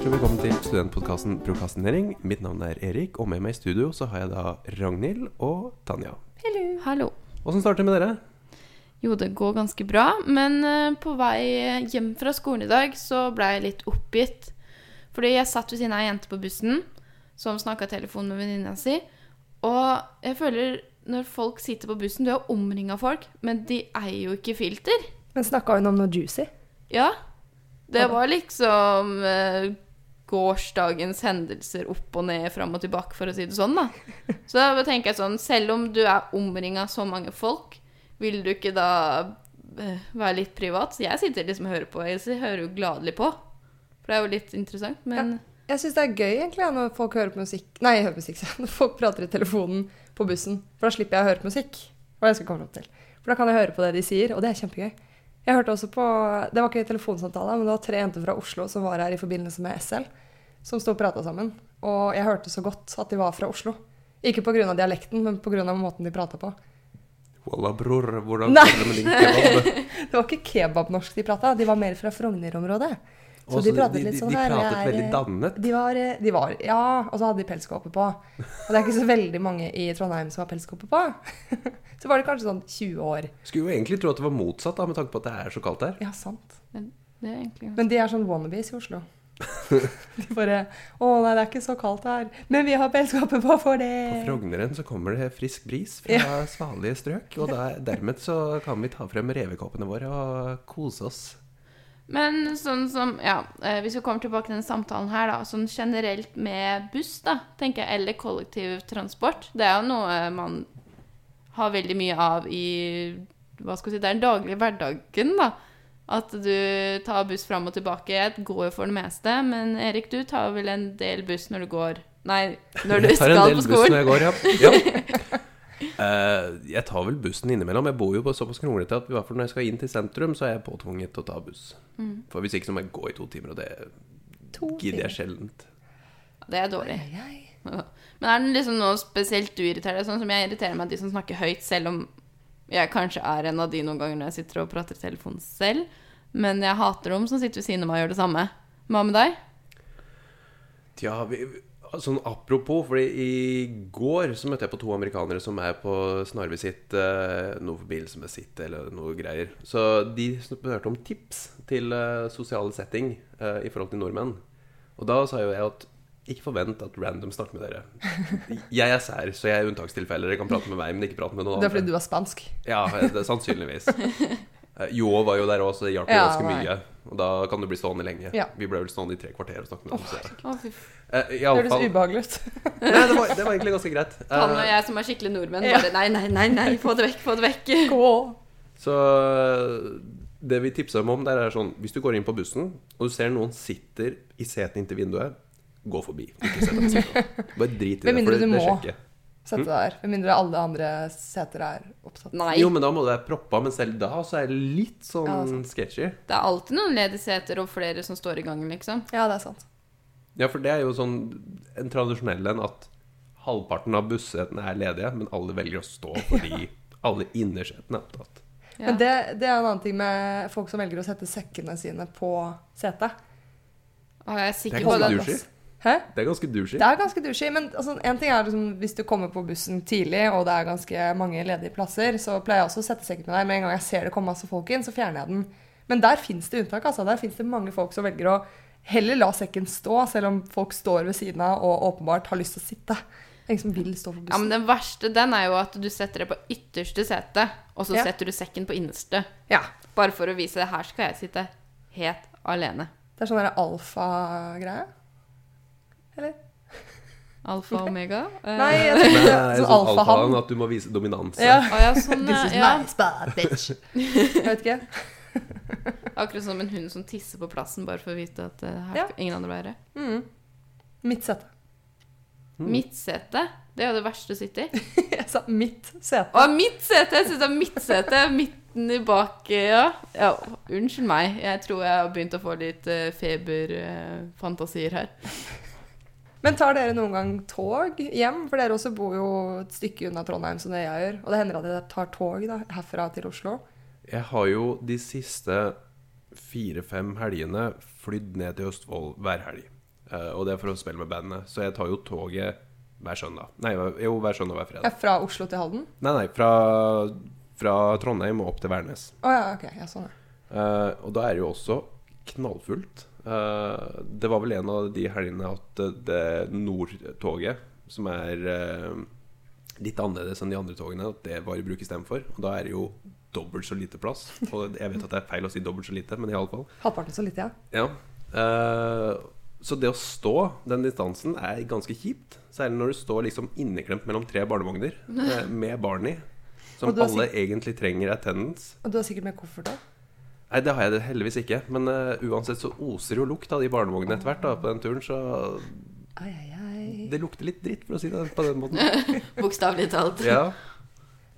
hjertelig velkommen til studentpodkasten Prokastinering. Mitt navn er Erik, og med meg i studio så har jeg da Ragnhild og Tanja. Hallo. Åssen starter det med dere? Jo, det går ganske bra, men eh, på vei hjem fra skolen i dag så ble jeg litt oppgitt. Fordi jeg satt ved siden av ei jente på bussen som snakka telefon med venninna si. Og jeg føler når folk sitter på bussen Du er omringa av folk, men de eier jo ikke filter. Men snakka hun om noe juicy? Ja. Det var liksom eh, gårsdagens hendelser opp og ned, fram og tilbake, for å si det sånn, da. Så da tenker jeg sånn, selv om du er omringa så mange folk, vil du ikke da eh, være litt privat? Så jeg sitter liksom og hører på. Jeg hører jo gladelig på. For det er jo litt interessant, men Jeg syns det er gøy egentlig når folk hører på musikk Nei, hører musikk, når folk prater i telefonen på bussen. For da slipper jeg å høre på musikk. Hva jeg skal komme opp til. For da kan jeg høre på det de sier, og det er kjempegøy. Jeg hørte også på, Det var ikke telefonsamtale, men det var tre jenter fra Oslo som var her i forbindelse med SL, som sto og prata sammen. Og jeg hørte så godt at de var fra Oslo. Ikke pga. dialekten, men pga. måten de prata på. Walla, bror, hvordan Nei. det med din kebab? Det var ikke kebabnorsk de prata, de var mer fra Frogner-området. Så de pratet litt de, de, de her. pratet jeg er- veldig dannet. De var, de var Ja, og så hadde de pelskåpe på. Og det er ikke så veldig mange i Trondheim som har pelskåpe på. Så var det kanskje sånn 20 år. Skulle jo egentlig tro at det var motsatt, da, med tanke på at det er så kaldt her. Ja, sant. det er egentlig Men de er sånn wannabes i Oslo. De bare Å nei, det er ikke så kaldt her. Men vi har pelskåpe på for det. På Frogneren så kommer det frisk bris fra svalige strøk, og der, dermed så kan vi ta frem revekåpene våre og kose oss. Men sånn som Ja, eh, hvis vi kommer tilbake til denne samtalen her, da. Sånn generelt med buss, da, tenker jeg, eller kollektivtransport. Det er jo noe man har veldig mye av i Hva skal vi si Det er den daglige hverdagen, da. At du tar buss fram og tilbake. Jeg går jo for det meste, men Erik, du tar vel en del buss når du går Nei, når du Jeg tar en del buss når jeg går, ja. ja. Eh, jeg tar vel bussen innimellom. Jeg bor jo på såpass kronglete at i hvert fall når jeg skal inn til sentrum, så er jeg påtvunget til å ta buss. Mm. For hvis ikke så må jeg gå i to timer, og det To gidder jeg sjeldent. Det er dårlig. Ai, ai. Men er det liksom noe spesielt du irriterer deg? Sånn som jeg irriterer meg de som snakker høyt, selv om jeg kanskje er en av de noen ganger når jeg sitter og prater i telefonen selv. Men jeg hater dem som sitter ved siden av meg og gjør det samme. Hva med deg? Tja, vi, sånn apropos, fordi i går så møtte jeg på to amerikanere som er på snarvisitt, eh, noe sitt eller noe greier. Så de spurte om tips til eh, sosiale setting eh, i forhold til nordmenn. Og da sa jo jeg at ikke forvent at random snakker med dere. Jeg er sær, så jeg er unntakstilfeller. Dere kan prate med meg, men ikke prate med noen andre. Det er fordi du er spansk. Ja, det er sannsynligvis. Eh, Jo var jo der òg, så det hjalp Ja, ganske mye. Og da kan du bli stående lenge. Ja. Vi ble vel stående i tre kvarter og snakke med dem. fy f... Eh, Det høres ubehagelig ut. Nei, det var, det var egentlig ganske greit. Han og Eh, jeg som er skikkelig nordmenn, Ja. bare nei, nei, nei, nei, få det vekk, få det vekk. Gå. så det vi tipsa dem om, der er sånn Hvis du går inn på bussen, og du ser noen sitter i setet inntil vinduet, gå forbi. Ikke sett deg på siden. Bare drit i det, for det, du det må. Sette deg der. Med mindre alle andre seter er opptatt. Nei. Jo, men da må du være proppa, men selv da så er det litt sånn Ja, sant. sketchy. Det er alltid noen ledige seter og flere som står i gangen, liksom. Ja, det er sant. Ja, for det er jo sånn en tradisjonell en at halvparten av bussetene er ledige, men alle velger å stå fordi alle innersetene er opptatt. Ja. Men det, det er en annen ting med folk som velger å sette sekkene sine på setet. Å, jeg er Det er sikker på det. Hæ? Det er ganske douchey. Det er ganske douchey, men altså, en ting er liksom, hvis du kommer på bussen tidlig, og det er ganske mange ledige plasser, så pleier jeg også å sette sekken med deg. Med en gang jeg ser det komme masse folk inn, så fjerner jeg den. Men der fins det unntak. altså. Der fins det mange folk som velger å heller la sekken stå, selv om folk står ved siden av og åpenbart har lyst til å sitte. Ingen som vil stå på Ja, men. Den verste den er jo at du setter deg på ytterste sete, og så Ja. setter du sekken på innerste. Ja. Bare for å vise her skal jeg sitte helt alene. Det er sånn alfa-greie. Eller? Alfa og omega. Eh, Nei, jeg Nei, tenkte sånn sånn alfahann. at du må vise dominanse. Ja. Oh, ja, sånn, This is ja. my spot, bitch. Jeg vet ikke. Akkurat som en hund som tisser på plassen bare for å vite at det her Ja. ingen andre være. Mm. Mitt sete. Mm. Midtsete, det er jo det verste å sitte i. Jeg sa mitt sete. Å, midtsete! Jeg syns det er midtsete. Midten i bak, ja. ja. Unnskyld meg. Jeg tror jeg har begynt å få litt uh, feberfantasier her. Men tar dere noen gang tog hjem? For dere også bor jo et stykke unna Trondheim, som det jeg gjør. Og det hender at dere tar tog da, herfra til Oslo. Jeg har jo de siste fire-fem helgene flydd ned til Østfold hver helg. Eh, og det er for å spille med bandet. Så jeg tar jo toget hver søndag. Nei, jo, hver søndag og hver Ja, fredag. fra Oslo til Halden? Nei, nei, fra, fra Trondheim og opp til Værnes. Å ja, ok. Ja, sånn, ja. Eh, og da er det jo også knallfullt. Eh, det var vel en av de helgene at eh, det Nordtoget, som er eh, litt annerledes enn de andre togene, at det var i bruk istedenfor. Og da er det jo dobbelt så lite plass. Og jeg vet at det er feil å si dobbelt så lite, men iallfall. Halvparten så lite, ja. Ja. Så det å stå den distansen er ganske kjipt. Særlig når du står liksom inneklemt mellom tre barnevogner med barn i. Som alle egentlig trenger attendance. Og du har sikkert med koffert òg? Nei, det har jeg det heldigvis ikke. Men uh, uansett så oser jo lukt av de barnevognene etter hvert da, på den turen. Så Ai, ai, ai. det lukter litt dritt, for å si det på den måten. Bokstavelig talt. Ja.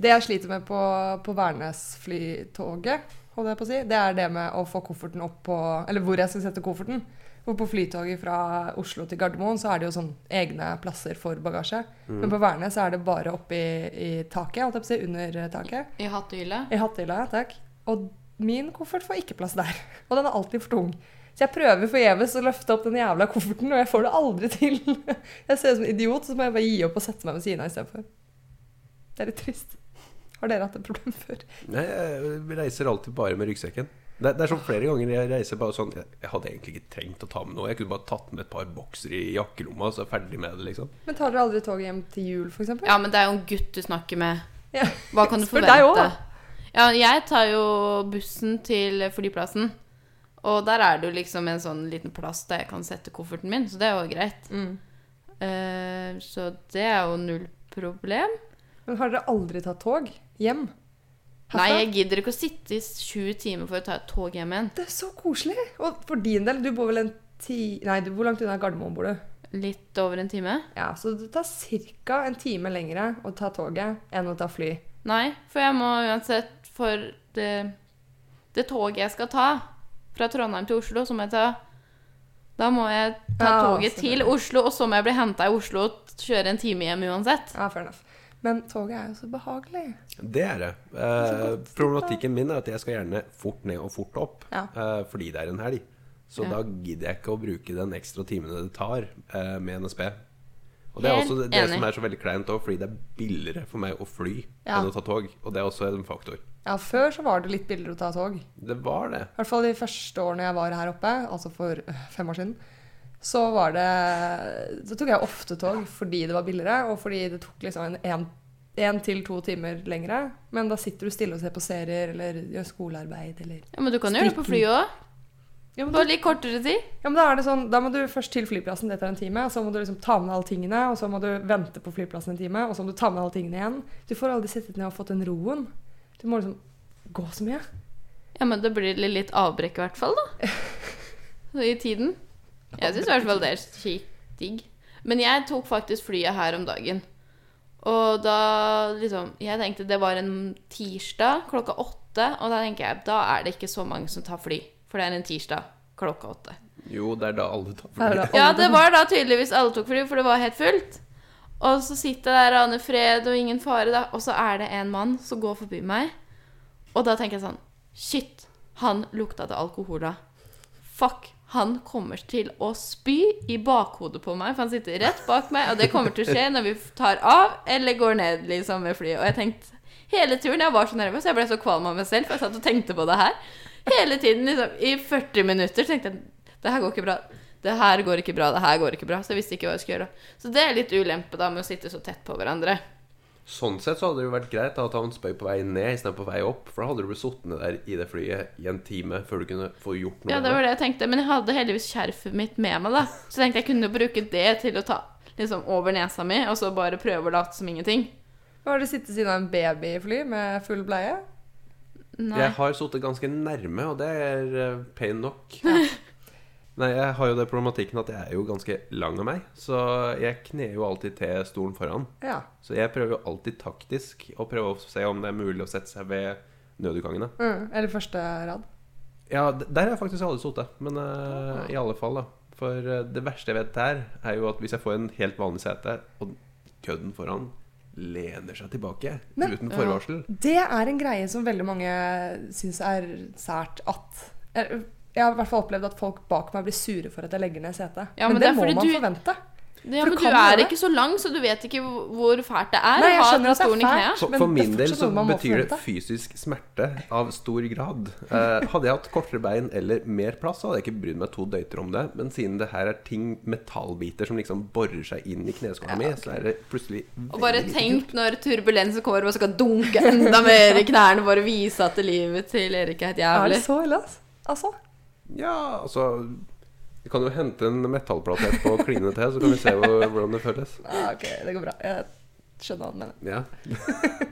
Det jeg sliter med på, på Værnes-flytoget, holdt jeg på å si, det er det med å få kofferten opp på Eller hvor jeg skal sette kofferten. For på flytoget fra Oslo til Gardermoen så er det jo sånn egne plasser for bagasje. Men på Værnes er det bare oppi i, i taket, holdt jeg på å si, under taket. I hattehylla. I hattehylla, takk. Og min koffert får ikke plass der. Og den er alltid for tung. Så jeg prøver forgjeves å løfte opp den jævla kofferten, og jeg får det aldri til. Jeg ser ut som en idiot, så må jeg bare gi opp og sette meg ved siden av istedenfor. Det er litt trist. Har dere hatt et problem før? Nei, jeg reiser alltid bare med ryggsekken. Det, det er sånn flere ganger jeg reiser bare sånn Jeg, jeg hadde egentlig ikke trengt å ta med noe. Jeg kunne bare tatt med et par bokser i jakkelomma, og så er jeg ferdig med det, liksom. Men tar dere aldri toget hjem til jul, f.eks.? Ja, men det er jo en gutt du snakker med. Ja. Hva kan du Spør deg. Ja, jeg tar jo bussen til flyplassen. Og der er det jo liksom en sånn liten plass der jeg kan sette kofferten min, så det er jo greit. Mm. Uh, så det er jo null problem. Men har dere aldri tatt tog hjem? Herfra? Nei, jeg gidder ikke å sitte i 20 timer for å ta et tog hjem igjen. Det er så koselig! Og for din del, du bor vel en ti... Nei, du, hvor langt unna Gardermoen bor du? Litt over en time. Ja, Så det tar ca. en time lengre å ta toget enn å ta fly. Nei, for jeg må uansett For det, det toget jeg skal ta fra Trondheim til Oslo, så må jeg ta Da må jeg ta Ja, toget til. Oslo, og så må jeg bli henta i Oslo og kjøre en time hjem uansett. Ja, fair enough. Men toget er jo så behagelig. Det er det. Eh, problematikken min er at jeg skal gjerne fort ned og fort opp, Ja. eh, fordi det er en helg. Så Ja. da gidder jeg ikke å bruke den ekstra timene det tar eh, med NSB. Og det er også det, det som er så veldig kleint òg, fordi det er billigere for meg å fly Ja. enn å ta tog. Og det er også en faktor. Ja, før så var det litt billigere å ta tog. Det var det. I hvert fall de første årene jeg var her oppe, altså for øh, fem år siden, så var det Så tok jeg ofte tog fordi det var billigere, og fordi det tok liksom en, en, en til to timer lengre. Men da sitter du stille og ser på serier eller gjør skolearbeid eller Ja, Men du kan gjøre det på fly òg. Ja, men, da, litt kortere tid. ja, men da er det sånn Da må du først til flyplassen, det tar en time. Og så må du liksom ta med alle tingene, og så må du vente på flyplassen en time, og så må du ta med alle tingene igjen. Du får aldri sittet ned og fått den roen. Du må liksom gå så mye. Ja, men det blir litt avbrekk i hvert fall, da. I tiden. Jeg syns i hvert fall det er kjipt digg. Men jeg tok faktisk flyet her om dagen. Og da liksom Jeg tenkte det var en tirsdag klokka åtte, og da tenker jeg da er det ikke så mange som tar fly. For det er en tirsdag klokka åtte. Jo, det er da alle tar fly. det Ja, det var da tydeligvis alle tok fly, for det var helt fullt. Og så sitter jeg der, aner fred og ingen fare, da. Og så er det en mann som går forbi meg. Og da tenker jeg sånn Shit, han lukta til alkohol da. Fuck. Han kommer til å spy i bakhodet på meg, for han sitter rett bak meg, og det kommer til å skje når vi tar av eller går ned liksom med flyet. Og jeg tenkte hele turen Jeg var så nervøs, jeg ble så kvalm av meg selv, for jeg satt og tenkte på det her. Hele tiden, liksom, i 40 minutter, tenkte jeg det her går ikke bra. Det her går ikke bra, det her går ikke bra. Så jeg visste ikke hva jeg skulle gjøre. Så det er litt ulempe da med å sitte så tett på hverandre. Sånn sett så hadde det jo vært greit da, at han spøy på vei ned istedenfor på vei opp. For da hadde du blitt sittende der i det flyet i en time før du kunne få gjort noe Ja, det var det jeg tenkte. Men jeg hadde heldigvis skjerfet mitt med meg, da. Så jeg tenkte jeg kunne bruke det til å ta liksom over nesa mi, og så bare prøve å late som ingenting. Har du sittet siden av en baby i fly med full bleie? Nei. Jeg har sittet ganske nærme, og det er eh, pain nok. Nei, jeg har jo det problematikken at jeg er jo ganske lang av meg, så jeg kner jo alltid til stolen foran. Ja. Så jeg prøver jo alltid taktisk å prøve å se om det er mulig å sette seg ved nødutgangene. Mm, eller første rad. Ja, der har jeg faktisk aldri sittet, men eh, i alle fall, da. For eh, det verste jeg vet der, er jo at hvis jeg får en helt vanlig sete, og kødden foran lener seg tilbake Men- uten forvarsel Det er en greie som veldig mange syns er sært at eh, Jeg har i hvert fall opplevd at folk bak meg blir sure for at jeg legger ned setet. Ja, men, men det, det må man du- forvente. Ja, men du er ikke så lang, så du vet ikke hvor fælt det er Nei, jeg å ha skjønner den at det er stolen i fælt. For, for er min del så betyr det fysisk smerte av stor grad. Eh, hadde jeg hatt kortere bein eller mer plass, så hadde jeg ikke brydd meg to døyter om det. Men siden det her er ting, metallbiter, som liksom borer seg inn i kneskåla mi, så er det plutselig Og bare tenk når turbulensen kommer og skal dunke enda mer i knærne for å vise at livet til Erik er Er jævlig. det så ille. Altså? Ja, altså Vi kan jo hente en metallplate etterpå og kline til, så kan vi se hvor, hvordan det føles. Ja, ok, det går bra. Jeg skjønner hva du mener. Ja,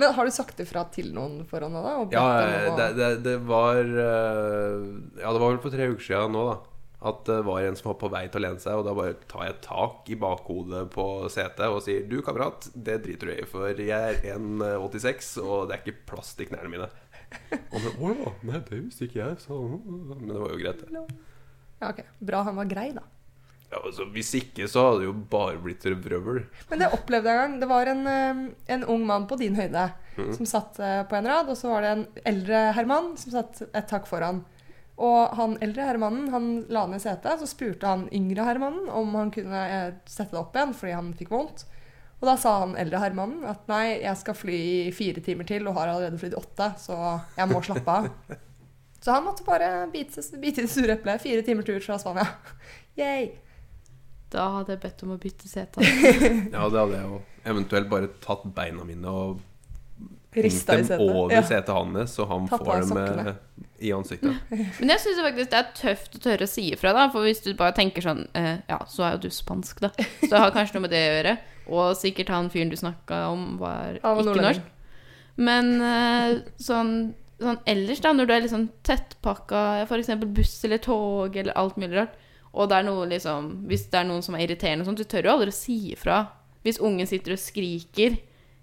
Men har du sagt ifra til noen foran deg, da? ja å- det, det, det var eh, Ja, det var vel for tre uker siden nå, da. At det var en som var på vei til å lene seg, og da bare tar jeg tak i bakhodet på setet og sier Du, kamerat, det driter du i, for jeg er 1,86, og det er ikke plass til knærne mine. Og han, Å ja, nei, det visste ikke jeg, så Men det var jo greit, det. Ja, ok. Bra han var grei, da. Ja, altså, hvis ikke, så hadde det jo bare blitt røvrøvel. Men det opplevde jeg en gang. Det var en, eh, en ung mann på din høyde mm. som satt eh, på en rad, og så var det en eldre herrmann som satt et hakk foran. Og han eldre herremannen han la ned setet, så spurte han yngre herremannen om han kunne eh, sette det opp igjen fordi han fikk vondt. Og da sa han eldre herremannen at nei, jeg skal fly i fire timer til og har allerede flydd åtte, så jeg må slappe av. Så han måtte bare bite, bite i det sure eplet. Fire timer tur fra Spania. Yay. Da hadde jeg bedt om å bytte sete. Ja, det hadde jeg jo. Eventuelt bare tatt beina mine og Rista i dem setet. over Ja. setet hans, så han Tatt får dem eh, i ansiktet. Men jeg syns faktisk det er tøft å tørre å si ifra, da. For hvis du bare tenker sånn eh, Ja, så er jo du spansk, da. Så det har kanskje noe med det å gjøre. Og sikkert han fyren du snakka om, var var ikke norsk. Men eh, sånn, sånn ellers, da, når du er liksom tettpakka, f.eks. buss eller tog eller alt mulig rart, og det er noe liksom Hvis det er noen som er irriterende og sånt, du tør jo aldri å si ifra. Hvis ungen sitter og skriker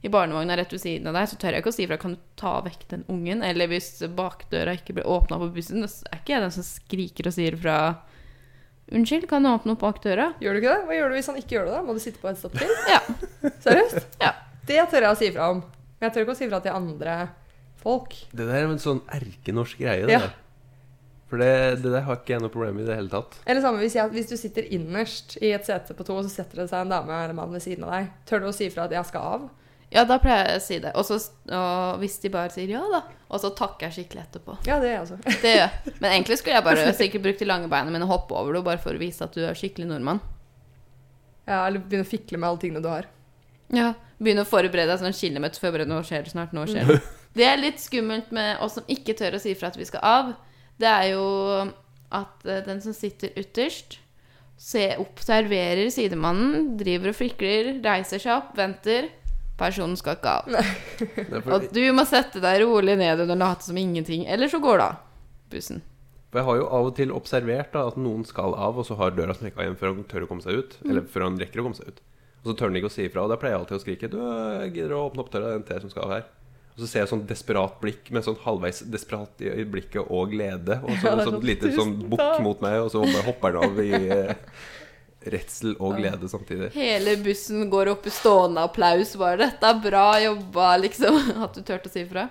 i barnevogna rett ved siden av deg, så tør jeg ikke å si ifra. Kan du ta vekk den ungen? Eller hvis bakdøra ikke blir åpna på bussen, så er ikke jeg den som skriker og sier ifra. Unnskyld, kan du åpne opp bakdøra? Gjør du ikke det? Hva gjør du hvis han ikke gjør det? da? Må du sitte på et stopp til? Ja. Seriøst? Ja. Det tør jeg å si ifra om. Men jeg tør ikke å si ifra til andre folk. Det der er en sånn erkenorsk greie. Det Ja. der. For det, det der har ikke jeg noe problem med i det hele tatt. Eller samme hvis, jeg, hvis du sitter innerst i et sete på to, og så setter det seg en dame eller mann ved siden av deg. Tør du å si ifra at jeg skal av? Ja, da pleier jeg å si det. Også, og hvis de bare sier ja, da. Og så takker jeg skikkelig etterpå. Ja, det gjør jeg også. Det gjør jeg. Men egentlig skulle jeg bare sikkert brukt de lange beina mine og hoppe over det, bare for å vise at du er skikkelig nordmann. Ja, eller begynne å fikle med alle tingene du har. Ja, Begynne å forberede deg sånn kilometer før nå skjer det snart, nå skjer det. Det er litt skummelt med oss som ikke tør å si fra at vi skal av. Det er jo at eh, den som sitter ytterst, se, observerer sidemannen, driver og fikler, reiser seg opp, venter. Personen skal ikke av. Det Og du må sette deg rolig ned og late som ingenting. Eller så går det av. Bussen. for jeg har jo av og til observert da, at noen skal av, og så har døra smekka igjen før han tør å komme seg ut. Eller før han rekker å komme seg ut. Og så tør han ikke å si ifra. Og da pleier jeg alltid å skrike Du, jeg gidder å åpne opp døra, det er en T som skal av her. Og så ser jeg sånn desperat blikk med sånn halvveis desperat i blikket og glede. Og så Ja, sånn sånn, lite sånn «Tusen bukk mot meg, og så hopper han av i eh, redsel og glede samtidig. Hele bussen går opp i stående applaus. Bare 'Dette er bra jobba', liksom. At du turte å si ifra.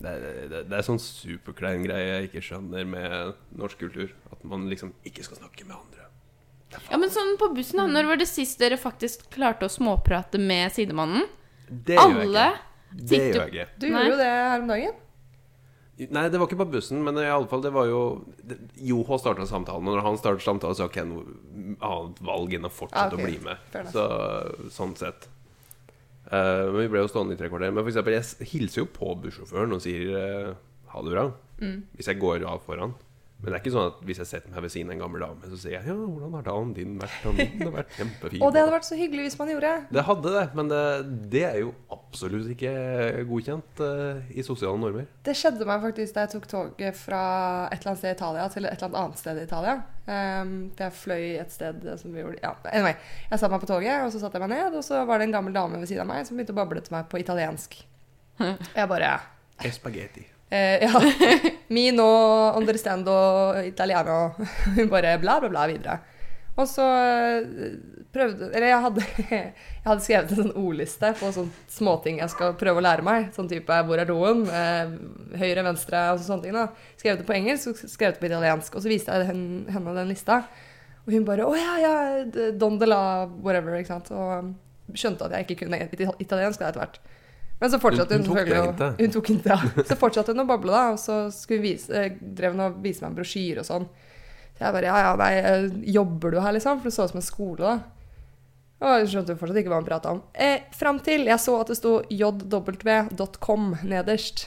Det er, det, det er sånn superklein greie jeg ikke skjønner med norsk kultur. At man liksom ikke skal snakke med andre. Ja, men sånn på bussen, da. Når var det sist dere faktisk klarte å småprate med sidemannen? Det gjør jeg ikke. Det gjør jeg ikke. Du gjorde jo det her om dagen. Nei, det var ikke på bussen, men i alle fall, det var jo Joho starta samtalen, og når han startet samtalen, så har ikke jeg noe annet valg enn å fortsette Ah, ok. å bli med. Så, sånn sett. Uh, men vi ble jo stående i tre kvarter. Men for eksempel, jeg hilser jo på bussjåføren og sier uh, ha det bra. Mm. Hvis jeg går av foran. Men det er ikke sånn at hvis jeg setter meg ved siden av en gammel dame, så sier jeg ja, hvordan har dagen din vært? Og min har vært kjempefin. Og det hadde vært så hyggelig hvis man gjorde. Det hadde det, men det, det er jo absolutt ikke godkjent uh, i sosiale normer. Det skjedde meg faktisk da jeg tok toget fra et eller annet sted i Italia til et eller annet annet sted i Italia. Um, for jeg fløy et sted som vi gjorde Ja, anyway. Jeg satte meg på toget, og så satte jeg meg ned, og så var det en gammel dame ved siden av meg som begynte å bable til meg på italiensk. Jeg bare Espagetti. Uh, Ja. Mi no understando italiano. Hun bare bla, bla, bla videre. Og så eh, prøvde Eller jeg hadde, jeg hadde skrevet en sånn ordliste på sånne småting jeg skal prøve å lære meg. Sånn type 'hvor er doen', eh, høyre, venstre og sånne ting. da. Skrevet det på engelsk og skrevet det på italiensk. Og så viste jeg henne den lista. Og hun bare 'Å ja, ja, Don de la whatever', ikke sant. Og skjønte at jeg ikke kunne italiensk etter hvert. Men så fortsatte Hun- hun, hun tok det. Hun tok hintet, ja. Så fortsatte hun å boble, da. Og så skulle vise, eh, drev hun og vise meg en brosjyre og sånn. Så jeg bare ja, ja, nei, eh, jobber du her, liksom? For det så ut som en skole, da. Og jeg skjønte fortsatt ikke hva han prata om. Eh, Fram til jeg så at det sto jw.com nederst.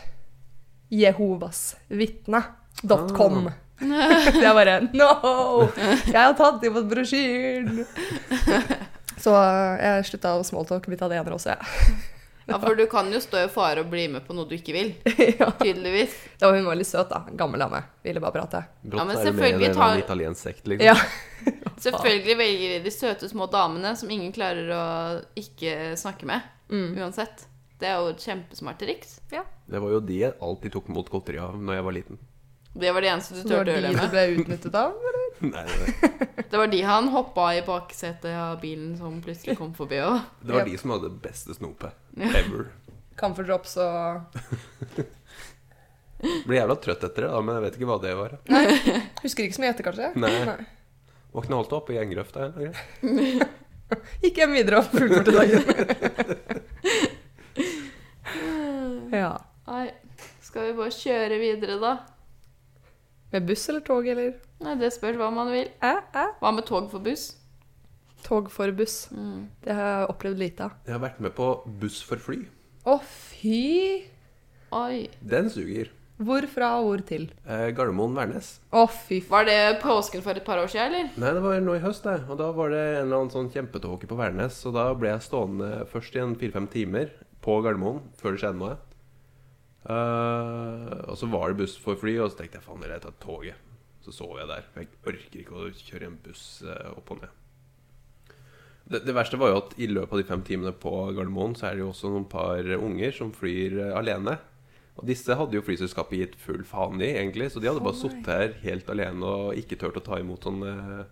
Jehovas vitne.com. Så jeg bare No! Jeg har tatt imot brosjyren! Så eh, jeg slutta å smalltalke med italienere også, jeg. Ja, for du kan jo stå i fare og bli med på noe du ikke vil. Ja. Tydeligvis. Da var hun veldig søt, da. Gammel dame. Ville bare prate. Godt Ja, men er det med selvfølgelig en italiensk sekt, liksom. Ja. Selvfølgelig velger de de søte små damene som ingen klarer å ikke snakke med. Mm. Uansett. Det er jo et kjempesmart triks. Det var jo det jeg alltid tok mot godteri av når jeg var liten. Det var det eneste du Så det var turte å de gjøre det du ble utnyttet av? eller? Nei, det, Det var de han hoppa i baksetet av bilen som plutselig kom forbi òg. det var de som hadde det beste snopet Ja. ever. Comfort drops og Blir jævla trøtt etter det, da, men jeg vet ikke hva det var. Nei. Husker ikke så mye etter, kanskje? Nei. Våkna holdt opp i gjengrøfta. Gikk hjem videre og fullførte dagen. ja. Nei, skal vi bare kjøre videre, da? Med buss eller tog, eller? Nei, Det spørs hva man vil. Eh, eh. Hva med tog for buss? Tog for buss. Mm. Det har jeg opplevd lite av. Jeg har vært med på Buss for fly. Å, fy! Oi. Den suger. Hvor fra og hvor til? Eh, Gardermoen-Værnes. Å, fy f... Var det påsken for et par år siden, eller? Nei, det var nå i høst, det. Og da var det en eller annen sånn kjempetåke på Værnes. Og da ble jeg stående først i en fire-fem timer på Gardermoen før det skjedde noe. Eh, og så var det buss for fly, og så tenkte jeg faen, jeg tar toget. Så sov jeg der. Jeg orker ikke å kjøre en buss eh, opp og ned. Det, det verste var jo at i løpet av de fem timene på Gardermoen så er det jo også noen par unger som flyr eh, alene. Og disse hadde jo flyselskapet gitt full faen i, egentlig. Så de hadde bare Å, sittet her helt alene og ikke turt å ta imot sånne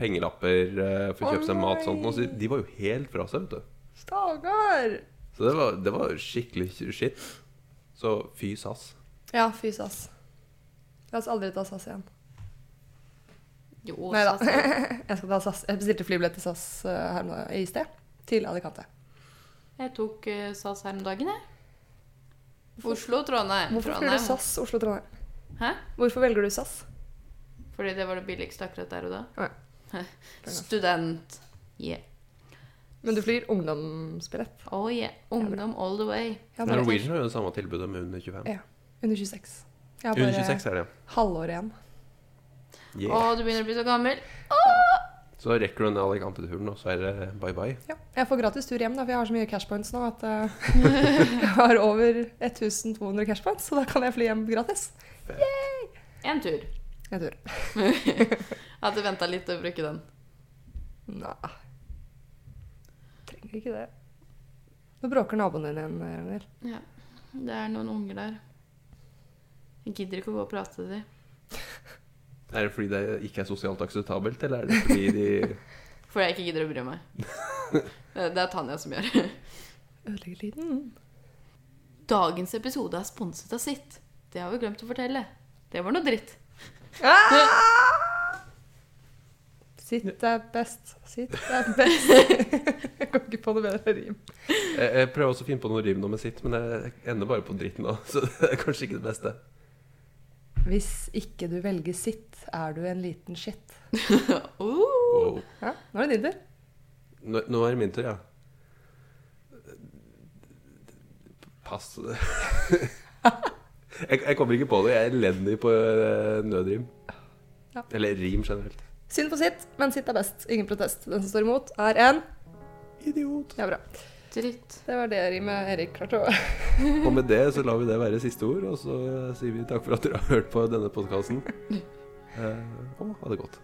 pengelapper for å kjøpe kjøpe seg mat. Sånt. Og så de var jo helt fra seg, vet du. Stakkar! Så det var, det var skikkelig shit. Så fy SAS. Ja, fy SAS. La oss aldri ta SAS igjen. Jo, Nei da. Jeg skal ta SAS. Jeg bestilte flybillett til SAS eh, her nå i sted. Til Alicante. Jeg tok uh, SAS her om dagen, jeg. Oslo, Trondheim. Hvorfor Trondheim. velger du SAS Oslo-Trondheim? Hæ? Hvorfor velger du SAS? Fordi det var det billigste akkurat der og da. Ja. Student. Yeah. Men du flyr ungdomsbillett. Oh yeah. Ungdom all the way. Norwegian har jo det samme tilbudet med under 25. Ja. under 26. Jeg har Under bare 26 er det. halvår igjen. Yeah. Å, du begynner å bli så gammel. Så rekker du den Alicante-turen, og så er det bye bye. Ja. Jeg får gratis tur hjem, da, for jeg har så mye cashpoints nå at uh, jeg har over 1200 cashpoints, så da kan jeg fly hjem gratis. En tur. En tur. Jeg hadde venta litt til å bruke den. Nei. Trenger ikke det. Nå bråker naboen din igjen, Ragnhild. Ja. Det er noen unger der. Jeg gidder ikke å gå og prate til dem. Er det fordi det ikke er sosialt akseptabelt, eller er det fordi de Fordi jeg ikke gidder å bry meg. Det det er Tanja som gjør. Ødelegger lyden. Dagens episode er sponset av Sitt. Det har vi glemt å fortelle. Det var noe dritt. Sitt er best. Sitt er best. jeg kom ikke på noe bedre rim. Jeg, jeg prøver også å finne på noe rim nå med sitt, men jeg ender bare på dritten nå. Så det er kanskje ikke det beste. Hvis ikke du velger sitt, er du en liten shit. oh. Wow. Ja, nå er det din tur. Nå, nå er det min tur, ja. Pass. jeg, jeg kommer ikke på det. Jeg er elendig på eh, nødrim. Ja. Eller rim generelt. Synd på sitt, men sitt er best. Ingen protest. Den som står imot, er en Idiot. Ja, bra. dritt. Det var det rimet Erik klarte å Og med det så lar vi det være siste ord, og så sier vi takk for at dere har hørt på denne podkasten. Eh, og ha det godt.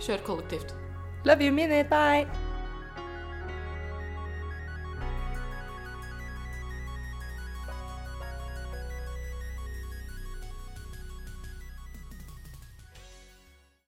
Kjør kollektivt. Love you, minute. bye!